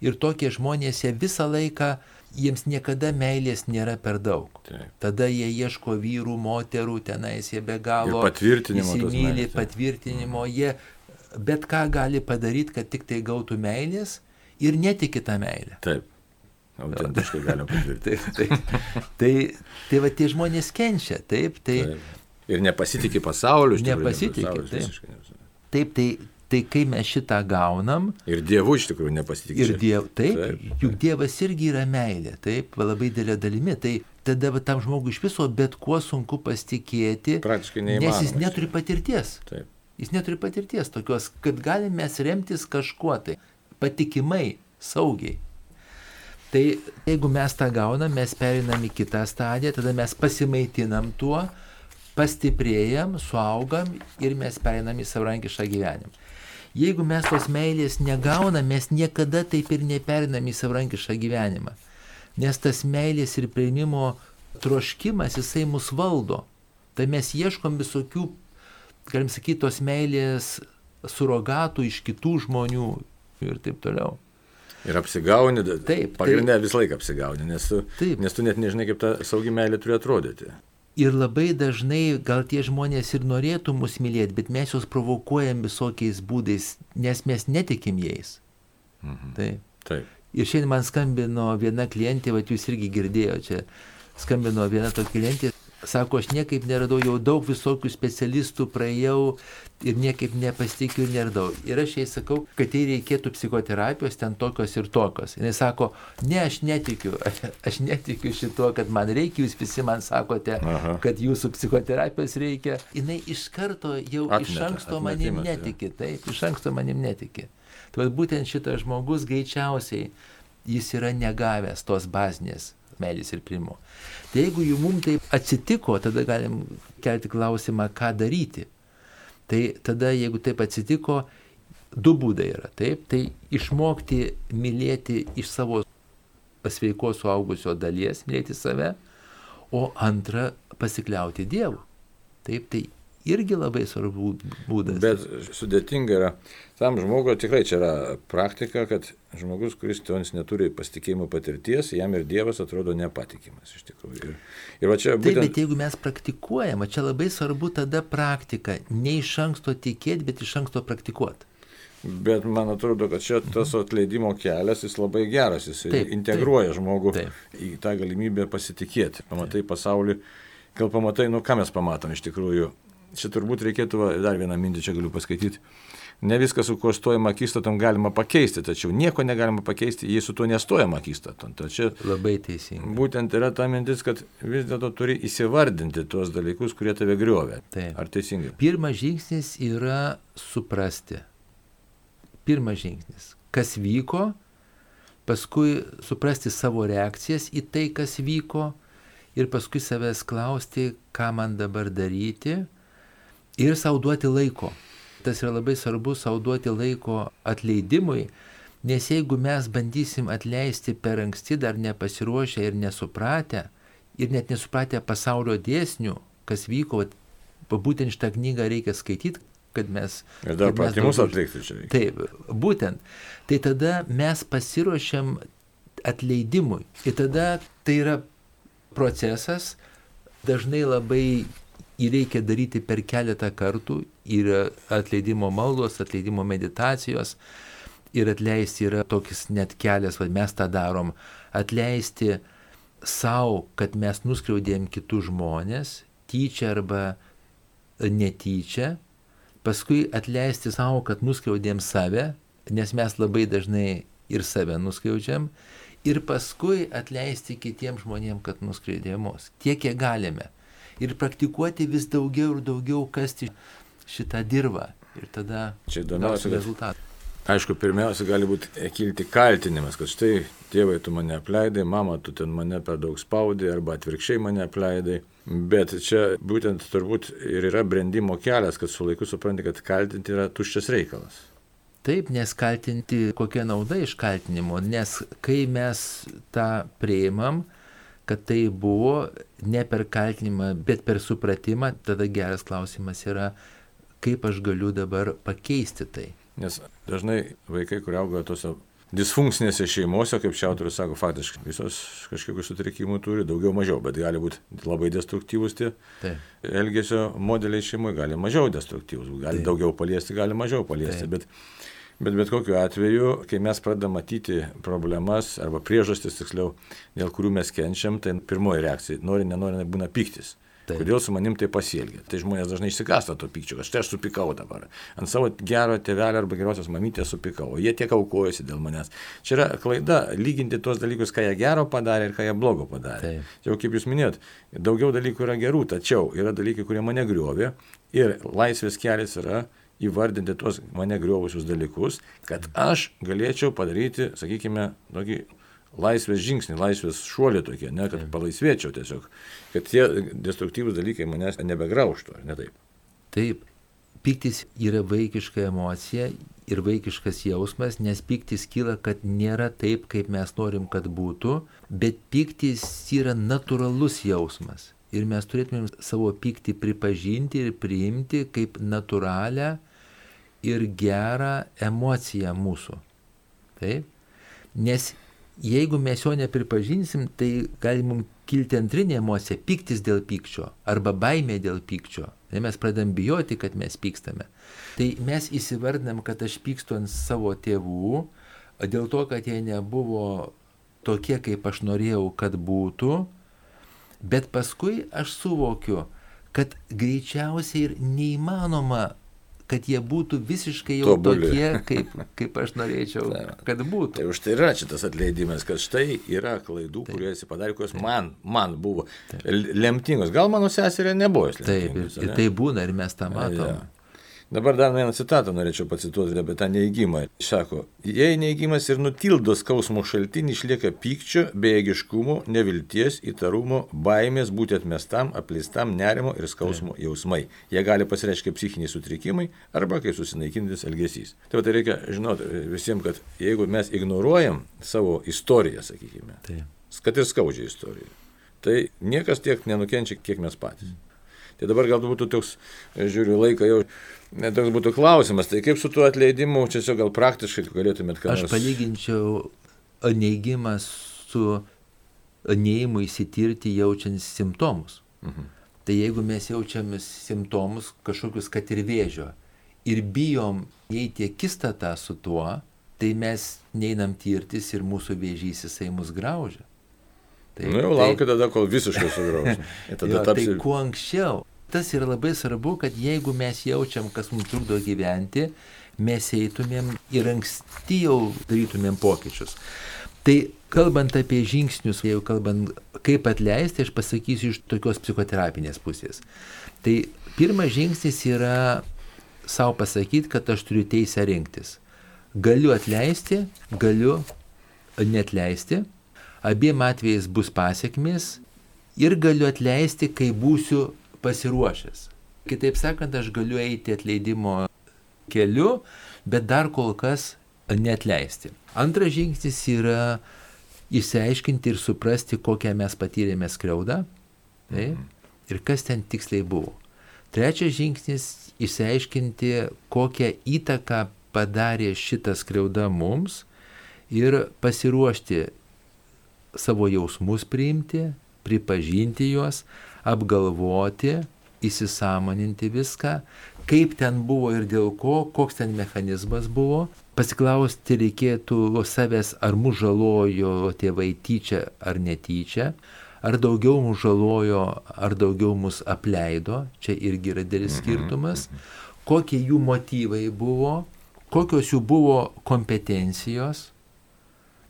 ir tokie žmonės jie visą laiką, jiems niekada meilės nėra per daug. Taip. Tada jie ieško vyrų, moterų, tenais jie be galo. Ir patvirtinimo taip. patvirtinimo, jie bet ką gali padaryti, kad tik tai gautų meilės ir netiki tą meilę. Taip. Autentiškai galim patvirtinti. Taip, taip. Tai, tai va tie žmonės kenčia, taip, tai Taip. Ir nepasitikė pasauliu. Nepasitiki, pasaulis taip. taip, tai, tai kai mes šitą gaunam, Ir dievų iš tikrųjų nepasitikė. ir Čia- diev, taip, Taip, taip, juk Dievas irgi yra meilė, taip, labai didelė dalimi, tai tada va, tam žmogui iš viso bet kuo sunku pasitikėti, Praktiškai nes neįmanoma. jis neturi patirties. Taip. Jis neturi patirties tokios, kad galime mes remtis kažkuo tai, patikimai, saugiai. Tai jeigu mes tą gaunam, mes perinam į kitą stadiją, tada mes pasimaitinam tuo, pastiprėjam, suaugam ir mes perinam į savarankišką gyvenimą. Jeigu mes tos meilės negaunam, mes niekada taip ir neperinam į savarankišką gyvenimą. Nes tas meilės ir prieimimo troškimas, jisai mus valdo. Tai mes ieškom visokių, galim sakyti, tos meilės surogatų iš kitų žmonių ir taip toliau. Ir apsigauni, Taip, pagrindė visą laiką apsigauni, nes tu, Taip. nes tu net nežinai, kaip ta saugi meilė turi atrodyti. Ir labai dažnai gal tie žmonės ir norėtų mus mylėti, bet mes juos provokuojam visokiais būdais, nes mes netikim jais. Mhm. Taip. Taip. Ir šiandien man skambino viena klientė, va jūs irgi girdėjote, čia skambino viena tokia klientė, sako, aš niekaip neradau, jau daug visokių specialistų praėjau ir niekaip nepasitikiu ir neradau. Ir aš jai sakau, kad jai reikėtų psichoterapijos ten tokios ir tokios. Ir jis sako, ne, aš netikiu, aš netikiu šituo, kad man reikia, jūs visi man sakote, Aha. kad jūsų psichoterapijos reikia. Jis iš karto jau Atmeta, iš anksto manim netiki, taip, iš anksto manim netiki. Tai būtent šitas žmogus greičiausiai jis yra negavęs tos bazinės meilės ir primo. Tai jeigu jų mums taip atsitiko, tada galim kelti klausimą, ką daryti. Tai tada, jeigu taip atsitiko, du būdai yra. Taip, tai išmokti mylėti iš savo sveikos suaugusio dalies, mylėti save, o antra pasikliauti Dievu. Taip, tai irgi labai svarbu būdas. Bet sudėtinga yra, tam žmogui tikrai čia yra praktika, kad žmogus, kuris tonis neturi pasitikėjimo patirties, jam ir Dievas atrodo nepatikimas iš tikrųjų. Ir, ir va čia Taip, bet būtent... jeigu mes praktikuojam, čia labai svarbu tada praktika. Ne iš anksto tikėti, bet iš anksto praktikuoti. Bet man atrodo, kad čia tas atleidimo kelias, jis labai geras, jis Taip, integruoja žmogų taip. į tą galimybę pasitikėti. Pamatai pasaulį, gal pamatai, nu ką mes pamatom iš tikrųjų. Čia turbūt reikėtų va, dar vieną mintį čia galiu paskaityti. Ne viską, su kuo stojama akistatom, galima pakeisti, tačiau nieko negalima pakeisti, jei su tuo nestojama akistatom. Čia Labai teisingai. būtent yra ta mintis, kad vis dėlto turi įsivardinti tuos dalykus, kurie tave griovė. Taip. Ar teisingai? Pirmas žingsnis yra suprasti. Pirmas žingsnis. Kas vyko, paskui suprasti savo reakcijas į tai, kas vyko ir paskui savęs klausti, ką man dabar daryti ir savo duoti laiko. Tas yra labai svarbu savo duoti laiko atleidimui, nes jeigu mes bandysim atleisti per anksti, dar nepasiruošę ir nesupratę, ir net nesupratę pasaulio dėsnių, kas vyko, būtent šitą knygą reikia skaityti, kad mes... Ir dar pratimus daugiau- atlikti čia reikia. Taip, būtent. Tai tada mes pasiruošiam atleidimui. Ir tada tai yra procesas, dažnai labai jį reikia daryti per keletą kartų, yra atleidimo maldos, atleidimo meditacijos. ir atleisti yra toks net kelias, vad mes tą darom, atleisti savo, kad mes nuskriaudėm kitus žmonės, tyčia arba netyčia, paskui atleisti savo, kad nuskriaudėm save, nes mes labai dažnai ir save nuskriaudžiam, ir paskui atleisti kitiems žmonėms, kad nuskriaudė mus, tiek kiek galime. Ir praktikuoti vis daugiau ir daugiau kasti šitą dirbą. Ir tada Čia įdomiausia, kad rezultatą. Aišku, pirmiausia gali būti kilti kaltinimas, kad štai tėvai tu mane apleidai, mama tu ten mane per daug spaudai arba atvirkščiai mane apleidai. Bet čia būtent turbūt ir yra brendimo kelias, kad su laiku supranti, kad kaltinti yra tuščias reikalas. Taip, nes kaltinti, kokia nauda iš kaltinimo, nes kai mes tą prieimam, kad tai buvo ne per kaltinimą, bet per supratimą, tada geras klausimas yra, kaip aš galiu dabar pakeisti tai. Nes dažnai vaikai, kurie auga tose disfunkcinėse šeimose, kaip čia autorius sako, faktiškai visos kažkokių sutrikimų turi, daugiau mažiau, bet gali būti labai destruktyvūs tie Taip. elgesio modeliai šeimoje, gali mažiau destruktyvūs, gali Taip. daugiau paliesti, gali mažiau paliesti. Bet, bet bet kokiu atveju, kai mes pradedame matyti problemas arba priežastis, tiksliau, dėl kurių mes kenčiam, tai pirmoji reakcija, nori, nenori, būna piktis. Taip. Kodėl su manim tai pasielgė? Tai žmonės dažnai išsikasta to pykčio, kad štai aš supikau dabar. Ant savo gero tėvelio arba gerosios mamytės supikau, o jie tiek aukojasi dėl manęs. Čia yra klaida lyginti tuos dalykus, ką jie gero padarė ir ką jie blogo padarė. Taip. Jau kaip jūs minėjot, daugiau dalykų yra gerų, tačiau yra dalykai, kurie mane griovė ir laisvės kelias yra įvardinti tuos mane griovusius dalykus, kad aš galėčiau padaryti, sakykime, tokį laisvės žingsnį, laisvės šuolį tokie, ne, kad palaisvėčiau tiesiog, kad tie destruktyvūs dalykai manęs nebegraužtų, ar ne taip. Taip, piktis yra vaikiška emocija ir vaikiškas jausmas, nes piktis kyla, kad nėra taip, kaip mes norim, kad būtų, bet piktis yra natūralus jausmas. Ir mes turėtumėm savo pyktį pripažinti ir priimti kaip natūralią ir gerą emociją mūsų. Taip? Nes jeigu mes jo nepripažinsim, tai gali mums kilti antrinė emocija - piktis dėl pykčio arba baimė dėl pykčio. Tai mes pradedam bijoti, kad mes pykstame. Tai mes įsivardinam, kad aš pykstu ant savo tėvų, dėl to, kad jie nebuvo tokie, kaip aš norėjau, kad būtų, bet paskui aš suvokiu, kad greičiausiai ir neįmanoma kad jie būtų visiškai jau Tobuli. tokie, kaip, kaip aš norėčiau, Taip. kad būtų. Tai už tai yra šitas atleidimas, kad štai yra klaidų, kurie esi padarė, kurios man, man buvo l- lemtingos. Gal mano seserė nebuvo jos Taip, ir, lemtingos, ir tai būna ir mes tą matom. Ja. Dabar dar vieną citatą norėčiau pacituoti apie tą neįgymą. Sako, jei neįgymas ir nutildo skausmo šaltinį, išlieka pykčio, bejėgiškumo, nevilties, įtarumo, baimės būti atmestam, apleistam, nerimo ir skausmo jausmai. Jie gali pasireiškia psichiniai sutrikimai arba kaip susinaikintis elgesys. Tai, tai reikia žinoti visiems, kad jeigu mes ignoruojam savo istoriją, sakykime, Taip. kad ir skaudžią istoriją, tai niekas tiek nenukenčia, kiek mes patys. Tai dabar gal būtų toks, e, žiūriu, laiką jau, net toks būtų klausimas, tai kaip su tuo atleidimu, čia tiesiog gal praktiškai galėtumėt ką Aš nors... palyginčiau neigimą su neįimu įsitirti jaučiant simptomus. Mhm. Tai jeigu mes jaučiam simptomus kažkokius, kad ir vėžio, ir bijom eiti akistatą su tuo, tai mes neinam tirtis ir mūsų vėžys jisai mus graužia. Tai, Nu jau laukia tada, kol visiškai sugrauž. Ir tada jo. Tai kuo anksčiau. Tas yra labai svarbu, kad jeigu mes jaučiam, kas mums trukdo gyventi, mes eitumėm ir anksti jau darytumėm pokyčius. Tai kalbant apie žingsnius, jeigu kalbant kaip atleisti, aš pasakysiu iš tokios psichoterapinės pusės. Tai pirmas žingsnis yra savo pasakyti, kad aš turiu teisę rinktis. Galiu atleisti, galiu netleisti. Abiem atvejais bus pasiekmes ir galiu atleisti, kai būsiu pasiruošęs. Kitaip sakant, aš galiu eiti atleidimo keliu, bet dar kol kas netleisti. Antras žingsnis yra išsiaiškinti ir suprasti, kokią mes patyrėme skriaudą tai, ir kas ten tiksliai buvo. Trečias žingsnis - išsiaiškinti, kokią įtaką padarė šitą skriaudą mums ir pasiruošti savo jausmus priimti, pripažinti juos, apgalvoti, įsisamoninti viską, kaip ten buvo ir dėl ko, koks ten mechanizmas buvo. Pasiklausti reikėtų savęs, ar mus žalojo tėvai tyčia ar netyčia, ar daugiau mus žalojo, ar daugiau mus apleido, čia irgi yra dėlis skirtumas, kokie jų motyvai buvo, kokios jų buvo kompetencijos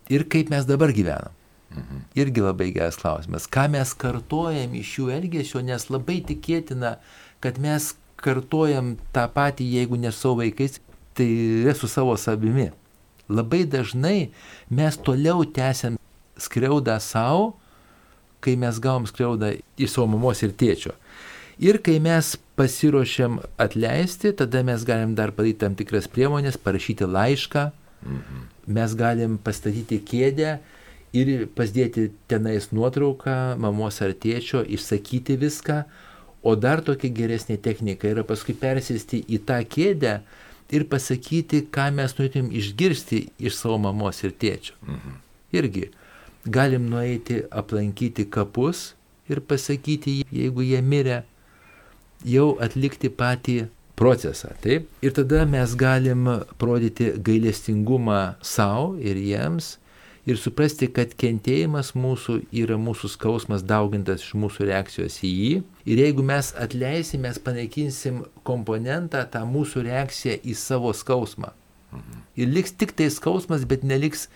ir kaip mes dabar gyvenam. Mhm. Irgi labai geras klausimas. Ką mes kartojam iš jų elgesio, nes labai tikėtina, kad mes kartojam tą patį, jeigu ne savo vaikais, tai yra su savo savimi. Labai dažnai mes toliau tęsiam skriaudą savo, kai mes gavom skriaudą iš savo mamos ir tėčio. Ir kai mes pasiruošiam atleisti, tada mes galim dar padaryti tam tikras priemonės, parašyti laišką, mhm. mes galim pastatyti kėdę ir pasidėti tenais nuotrauką mamos ar tėčio, išsakyti viską, o dar tokia geresnė technika yra paskui persėsti į tą kėdę ir pasakyti, ką mes norėtum išgirsti iš savo mamos ir tėčio. Mhm. Irgi galim nueiti aplankyti kapus ir pasakyti, jeigu jie mirė, jau atlikti patį procesą. Taip? Ir tada mes galim parodyti gailestingumą savo ir jiems ir suprasti, kad kentėjimas mūsų yra mūsų skausmas daugintas iš mūsų reakcijos į jį. Ir jeigu mes atleisim, mes panaikinsim komponentą, tą mūsų reakciją į savo skausmą. Mhm. Ir liks tik tai skausmas, bet neliks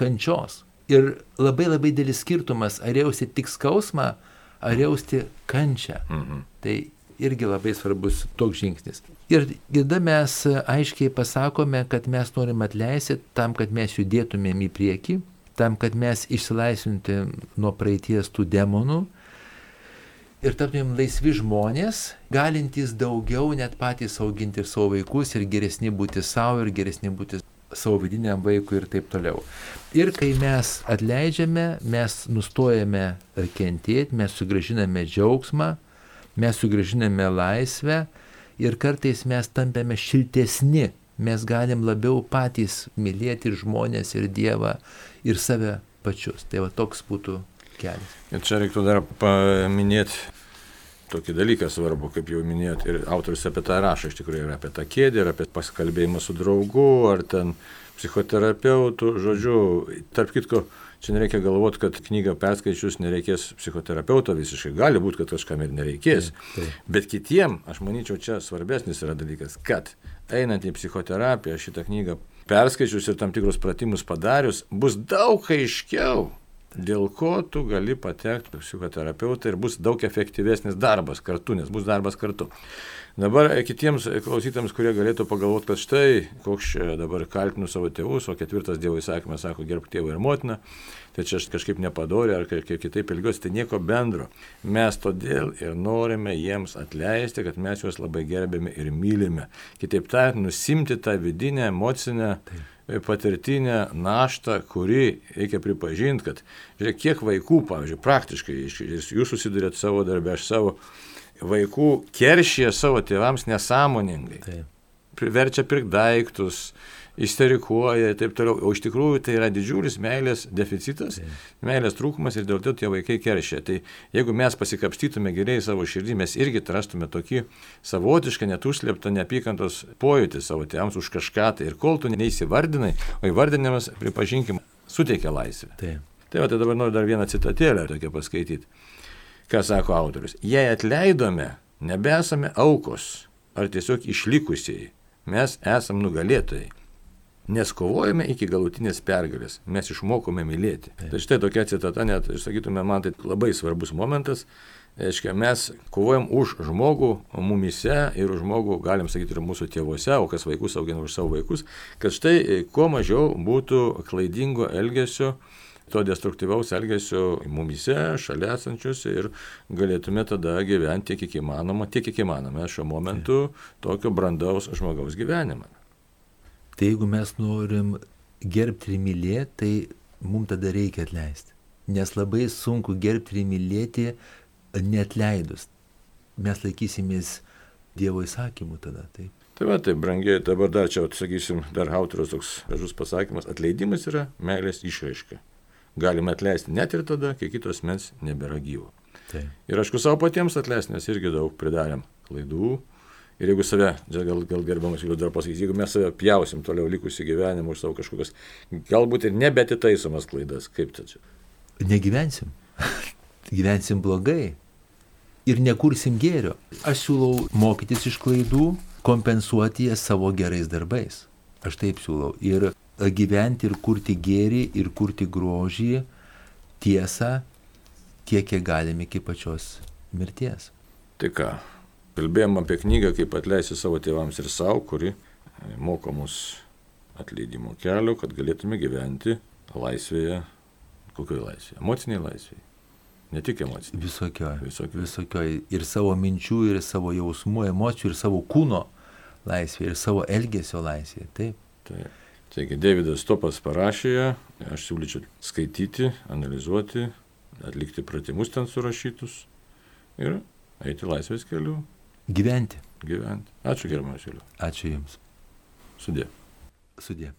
kančios. Ir labai labai dėlis skirtumas, ar jausti tik skausmą, ar jausti kančią. Mhm. Tai irgi labai svarbus toks žingsnis. Ir tada mes aiškiai pasakome, kad mes norim atleisti tam, kad mes judėtumėm į priekį, tam, kad mes išsilaisvintumėm nuo praeities tų demonų ir taptumėm laisvi žmonės, galintys daugiau net patys auginti ir savo vaikus, ir geresni būti savo, ir geresni būti savo vidiniam vaikui ir taip toliau. Ir kai mes atleidžiame, mes nustojame kentėti, mes sugražiname džiaugsmą, mes sugražiname laisvę ir kartais mes tampame šiltesni, mes galim labiau patys mylėti ir žmonės, ir Dievą, ir save pačius. Tai va toks būtų kelias. Ir čia reiktų dar paminėti tokį dalyką svarbu, kaip jau minėjot, ir autoris apie tą rašo, iš tikrųjų, ir apie tą kėdę, ir apie pasikalbėjimą su draugu, ar ten psichoterapeutų, žodžiu, tarp kitko, Čia nereikia galvoti, kad knygą perskaičius nereikės psichoterapeuto visiškai. Gali būti, kad kažkam ir nereikės. Tai, tai. Bet kitiem, aš manyčiau, čia svarbesnis yra dalykas, kad einant į psichoterapiją šitą knygą perskaičius ir tam tikrus pratimus padarius, bus daug aiškiau, dėl ko tu gali patekti psichoterapeutą ir bus daug efektyvesnis darbas kartu, nes bus darbas kartu. Dabar e, kitiems e, klausytams, kurie galėtų pagalvoti, kad štai, koks dabar kaltinu savo tėvus, o ketvirtas Dievo įsakymas sako gerbk tėvą ir motiną, tai čia aš kažkaip nepadoriu ar kažkaip kitaip elgiuosi, tai nieko bendro. Mes todėl ir norime jiems atleisti, kad mes juos labai gerbėme ir mylime. Kitaip tariant, nusimti tą vidinę, emocinę. Taip patirtinę naštą, kuri reikia pripažinti, kad, žiūrėk, kiek vaikų, pavyzdžiui, praktiškai, jūs susidurėt savo darbę, aš savo, vaikų keršyje savo tėvams nesąmoningai. Taip. Verčia pirkti daiktus, isterikuoja ir taip toliau. O iš tikrųjų tai yra didžiulis meilės deficitas, Taip. meilės trūkumas ir dėl to tie vaikai keršia. Tai jeigu mes pasikapstytume geriai savo širdį, mes irgi atrastume tokį savotišką, net užslėptą neapykantos pojūtį savo tėvams už kažką. Tai ir kol tu neįsivardinai, o įvardinimas, pripažinkim, suteikia laisvę. Taip. Tai va, tai dabar noriu dar vieną citatėlę tokią paskaityti ką sako autorius. Jei atleidome, nebesame aukos ar tiesiog išlikusiai, mes esame nugalėtojai. Nes kovojame iki galutinės pergalės, mes išmokome mylėti. Tai štai tokia citata, net, sakytume, man tai labai svarbus momentas. Reiškia, mes kovojam už žmogų mumise ir už žmogų, galim sakyti, ir mūsų tėvuose, o kas vaikus augina už savo vaikus, kad štai kuo mažiau būtų klaidingo elgesio, to destruktyvaus elgesio mumise, šalia esančius ir galėtume tada gyventi tiek kiek įmanoma, tiek kiek įmanoma šiuo momentu tokio brandaus žmogaus gyvenimą. Tai jeigu mes norim gerbti ir mylėti, tai mums tada reikia atleisti. Nes labai sunku gerbti ir mylėti netleidus. Mes laikysimės Dievo įsakymų tada. Taip. Tai va, tai brangiai, dabar dar čia, sakysim, dar autorius toks gražus pasakymas, atleidimas yra meilės išraiška galime atleisti net ir tada, kai kitos mens nebėra gyvo. Tai. Ir aišku, savo patiems atleisti, nes irgi daug pridarėm klaidų Ir jeigu save, gal, gal gerbamas Julius dar pasakys, jeigu mes save pjausim toliau likusį gyvenimą už savo kažkokias, galbūt ir nebetitaisomas klaidas, kaip tai čia? Negyvensim. Gyvensim blogai. Ir nekursim gėrio. Aš siūlau mokytis iš klaidų, kompensuoti jas savo gerais darbais. Aš taip siūlau. Ir gyventi ir kurti gėrį, ir kurti grožį, tiesą, tiek, kiek galim iki pačios mirties. Tai ką, kalbėjom apie knygą, kaip atleisti savo tėvams ir savo, kuri moko mus atleidimo kelio, kad galėtume gyventi laisvėje. Kokioje laisvėje? Emociniai laisvėje. Ne tik emociniai. Visokioj. Visokioj. Visokioj. Ir savo minčių, ir savo jausmų, emocijų, ir savo kūno laisvė, ir savo elgesio laisvė. Taip. Taip. Taigi Davidas Topas parašė ją, aš siūlyčiau skaityti, analizuoti, atlikti pratimus ten surašytus ir eiti laisvės keliu, Gyventi. gyventi. Ačiū gerbiamas Juliu. Ačiū Jums. Sudė. Sudė.